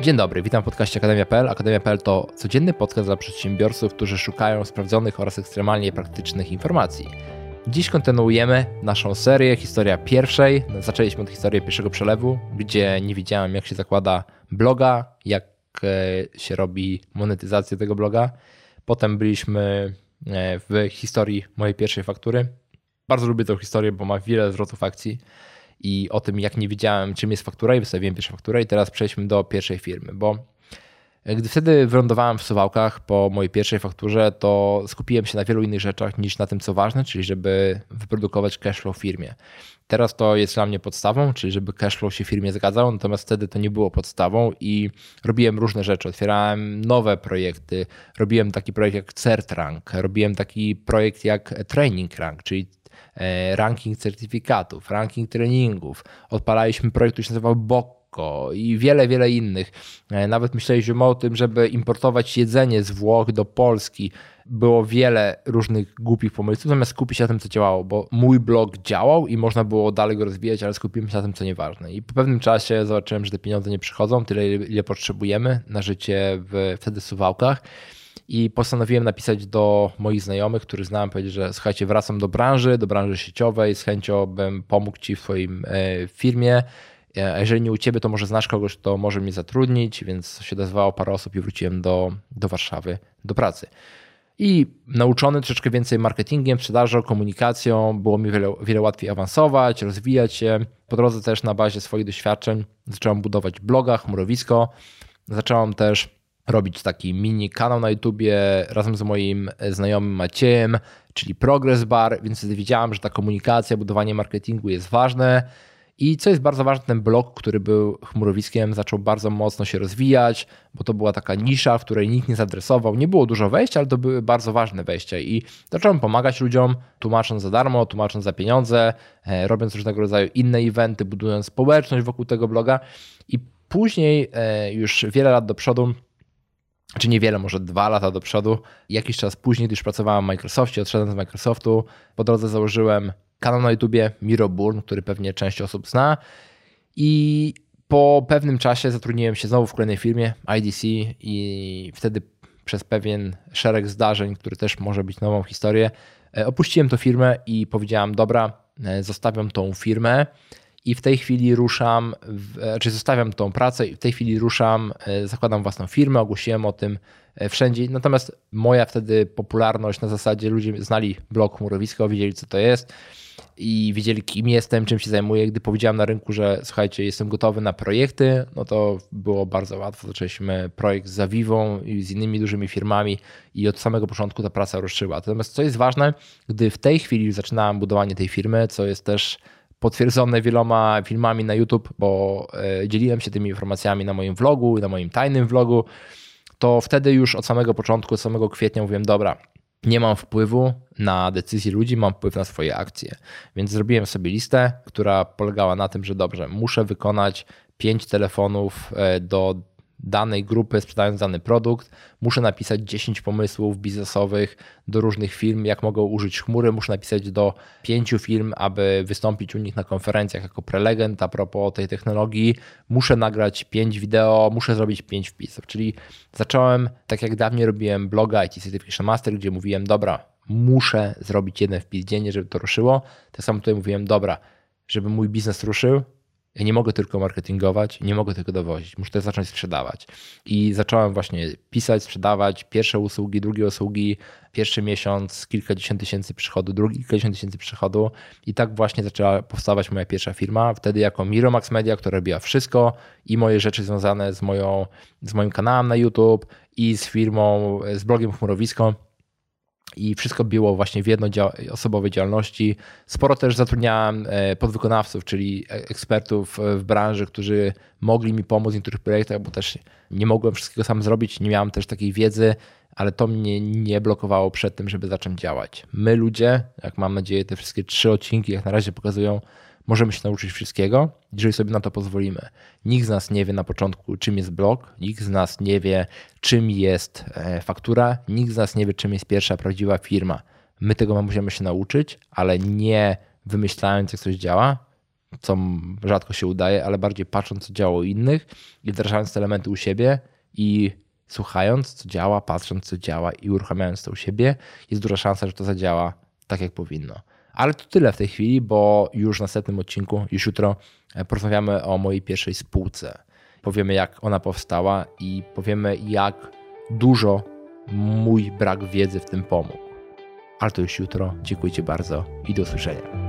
Dzień dobry, witam w podcaście Akademia.pl. Akademia.pl to codzienny podcast dla przedsiębiorców, którzy szukają sprawdzonych oraz ekstremalnie praktycznych informacji. Dziś kontynuujemy naszą serię Historia pierwszej. Zaczęliśmy od historii pierwszego przelewu, gdzie nie wiedziałem, jak się zakłada bloga, jak e, się robi monetyzację tego bloga. Potem byliśmy e, w historii mojej pierwszej faktury. Bardzo lubię tę historię, bo ma wiele zwrotów akcji i o tym, jak nie wiedziałem, czym jest faktura i wystawiłem pierwszą fakturę i teraz przejdźmy do pierwszej firmy, bo gdy wtedy wylądowałem w Suwałkach po mojej pierwszej fakturze, to skupiłem się na wielu innych rzeczach niż na tym, co ważne, czyli żeby wyprodukować cashflow w firmie. Teraz to jest dla mnie podstawą, czyli żeby cashflow się w firmie zgadzał, natomiast wtedy to nie było podstawą i robiłem różne rzeczy. Otwierałem nowe projekty, robiłem taki projekt jak CertRank, robiłem taki projekt jak Training Rank, czyli E, ranking certyfikatów, ranking treningów. Odpalaliśmy projekt, który się nazywał Bokko i wiele, wiele innych. E, nawet myśleliśmy o tym, żeby importować jedzenie z Włoch do Polski. Było wiele różnych głupich pomysłów, zamiast skupić się na tym, co działało, bo mój blog działał i można było dalej go rozwijać, ale skupiłem się na tym, co nieważne. I po pewnym czasie zobaczyłem, że te pieniądze nie przychodzą, tyle, ile potrzebujemy na życie w wtedy Suwałkach i postanowiłem napisać do moich znajomych, których znałem, powiedzieć, że słuchajcie, wracam do branży, do branży sieciowej, z chęcią bym pomógł Ci w Twoim e, firmie. E, a jeżeli nie u Ciebie, to może znasz kogoś, kto może mnie zatrudnić, więc się odezwało parę osób i wróciłem do, do Warszawy, do pracy. I nauczony troszeczkę więcej marketingiem, sprzedażą, komunikacją, było mi wiele, wiele łatwiej awansować, rozwijać się. Po drodze też na bazie swoich doświadczeń zacząłem budować bloga, chmurowisko. Zacząłem też robić taki mini kanał na YouTubie razem z moim znajomym Maciejem, czyli Progress Bar, więc wiedziałem, że ta komunikacja, budowanie marketingu jest ważne. I co jest bardzo ważne, ten blog, który był chmurowiskiem, zaczął bardzo mocno się rozwijać, bo to była taka nisza, w której nikt nie zadresował. Nie było dużo wejść, ale to były bardzo ważne wejścia. I zacząłem pomagać ludziom, tłumacząc za darmo, tłumacząc za pieniądze, e, robiąc różnego rodzaju inne eventy, budując społeczność wokół tego bloga. I później, e, już wiele lat do przodu, czy niewiele, może dwa lata do przodu. Jakiś czas później, gdy już pracowałem w Microsoftie, odszedłem z Microsoftu, po drodze założyłem kanał na YouTubie Miro Burn, który pewnie część osób zna. I po pewnym czasie zatrudniłem się znowu w kolejnej firmie, IDC i wtedy przez pewien szereg zdarzeń, który też może być nową historię, e, opuściłem tę firmę i powiedziałem, dobra, e, zostawiam tą firmę i w tej chwili ruszam, e, czy zostawiam tą pracę i w tej chwili ruszam, e, zakładam własną firmę, ogłosiłem o tym e, wszędzie. Natomiast moja wtedy popularność na zasadzie ludzie znali blog Chmurowisko, wiedzieli co to jest i wiedzieli kim jestem, czym się zajmuję. Gdy powiedziałem na rynku, że słuchajcie, jestem gotowy na projekty, no to było bardzo łatwo. Zaczęliśmy projekt z Zawiwą i z innymi dużymi firmami i od samego początku ta praca ruszyła. Natomiast co jest ważne, gdy w tej chwili zaczynałem budowanie tej firmy, co jest też potwierdzone wieloma filmami na YouTube, bo e, dzieliłem się tymi informacjami na moim vlogu, na moim tajnym vlogu, to wtedy już od samego początku, od samego kwietnia mówiłem, dobra, nie mam wpływu na decyzje ludzi, mam wpływ na swoje akcje. Więc zrobiłem sobie listę, która polegała na tym, że dobrze, muszę wykonać pięć telefonów e, do danej grupy, sprzedając dany produkt, muszę napisać 10 pomysłów biznesowych do różnych firm, jak mogą użyć chmury, muszę napisać do pięciu firm, aby wystąpić u nich na konferencjach jako prelegent a propos tej technologii, muszę nagrać 5 wideo, muszę zrobić 5 wpisów, czyli zacząłem, tak jak dawniej robiłem bloga IT Certification Master, gdzie mówiłem, dobra, muszę zrobić jeden wpis dziennie, żeby to ruszyło, tak samo tutaj mówiłem, dobra, żeby mój biznes ruszył, ja nie mogę tylko marketingować, nie mogę tylko dowozić, muszę też zacząć sprzedawać. I zacząłem właśnie pisać, sprzedawać pierwsze usługi, drugie usługi, pierwszy miesiąc kilkadziesiąt tysięcy przychodu, drugi kilkadziesiąt tysięcy przychodu i tak właśnie zaczęła powstawać moja pierwsza firma. Wtedy jako Miromax Media, która robiła wszystko i moje rzeczy związane z, moją, z moim kanałem na YouTube i z firmą, z blogiem Chmurowisko i wszystko było właśnie w jednoosobowej działalności. Sporo też zatrudniałem e, podwykonawców, czyli e, ekspertów w branży, którzy mogli mi pomóc w niektórych projektach, bo też nie mogłem wszystkiego sam zrobić, nie miałem też takiej wiedzy, ale to mnie nie blokowało przed tym, żeby zacząć działać. My ludzie, jak mam nadzieję, te wszystkie trzy odcinki jak na razie pokazują, możemy się nauczyć wszystkiego, jeżeli sobie na to pozwolimy. Nikt z nas nie wie na początku, czym jest blog, nikt z nas nie wie, czym jest e, faktura, nikt z nas nie wie, czym jest pierwsza prawdziwa firma. My tego musimy się nauczyć, ale nie wymyślając, jak coś działa, co rzadko się udaje, ale bardziej patrząc, co działo u innych i wdrażając te elementy u siebie i słuchając, co działa, patrząc, co działa i uruchamiając to u siebie, jest duża szansa, że to zadziała tak, jak powinno. Ale to tyle w tej chwili, bo już w następnym odcinku, już jutro, e, porozmawiamy o mojej pierwszej spółce. Powiemy, jak ona powstała i powiemy, jak dużo mój brak wiedzy w tym pomógł. Ale to już jutro. Dziękuję Ci bardzo i do usłyszenia.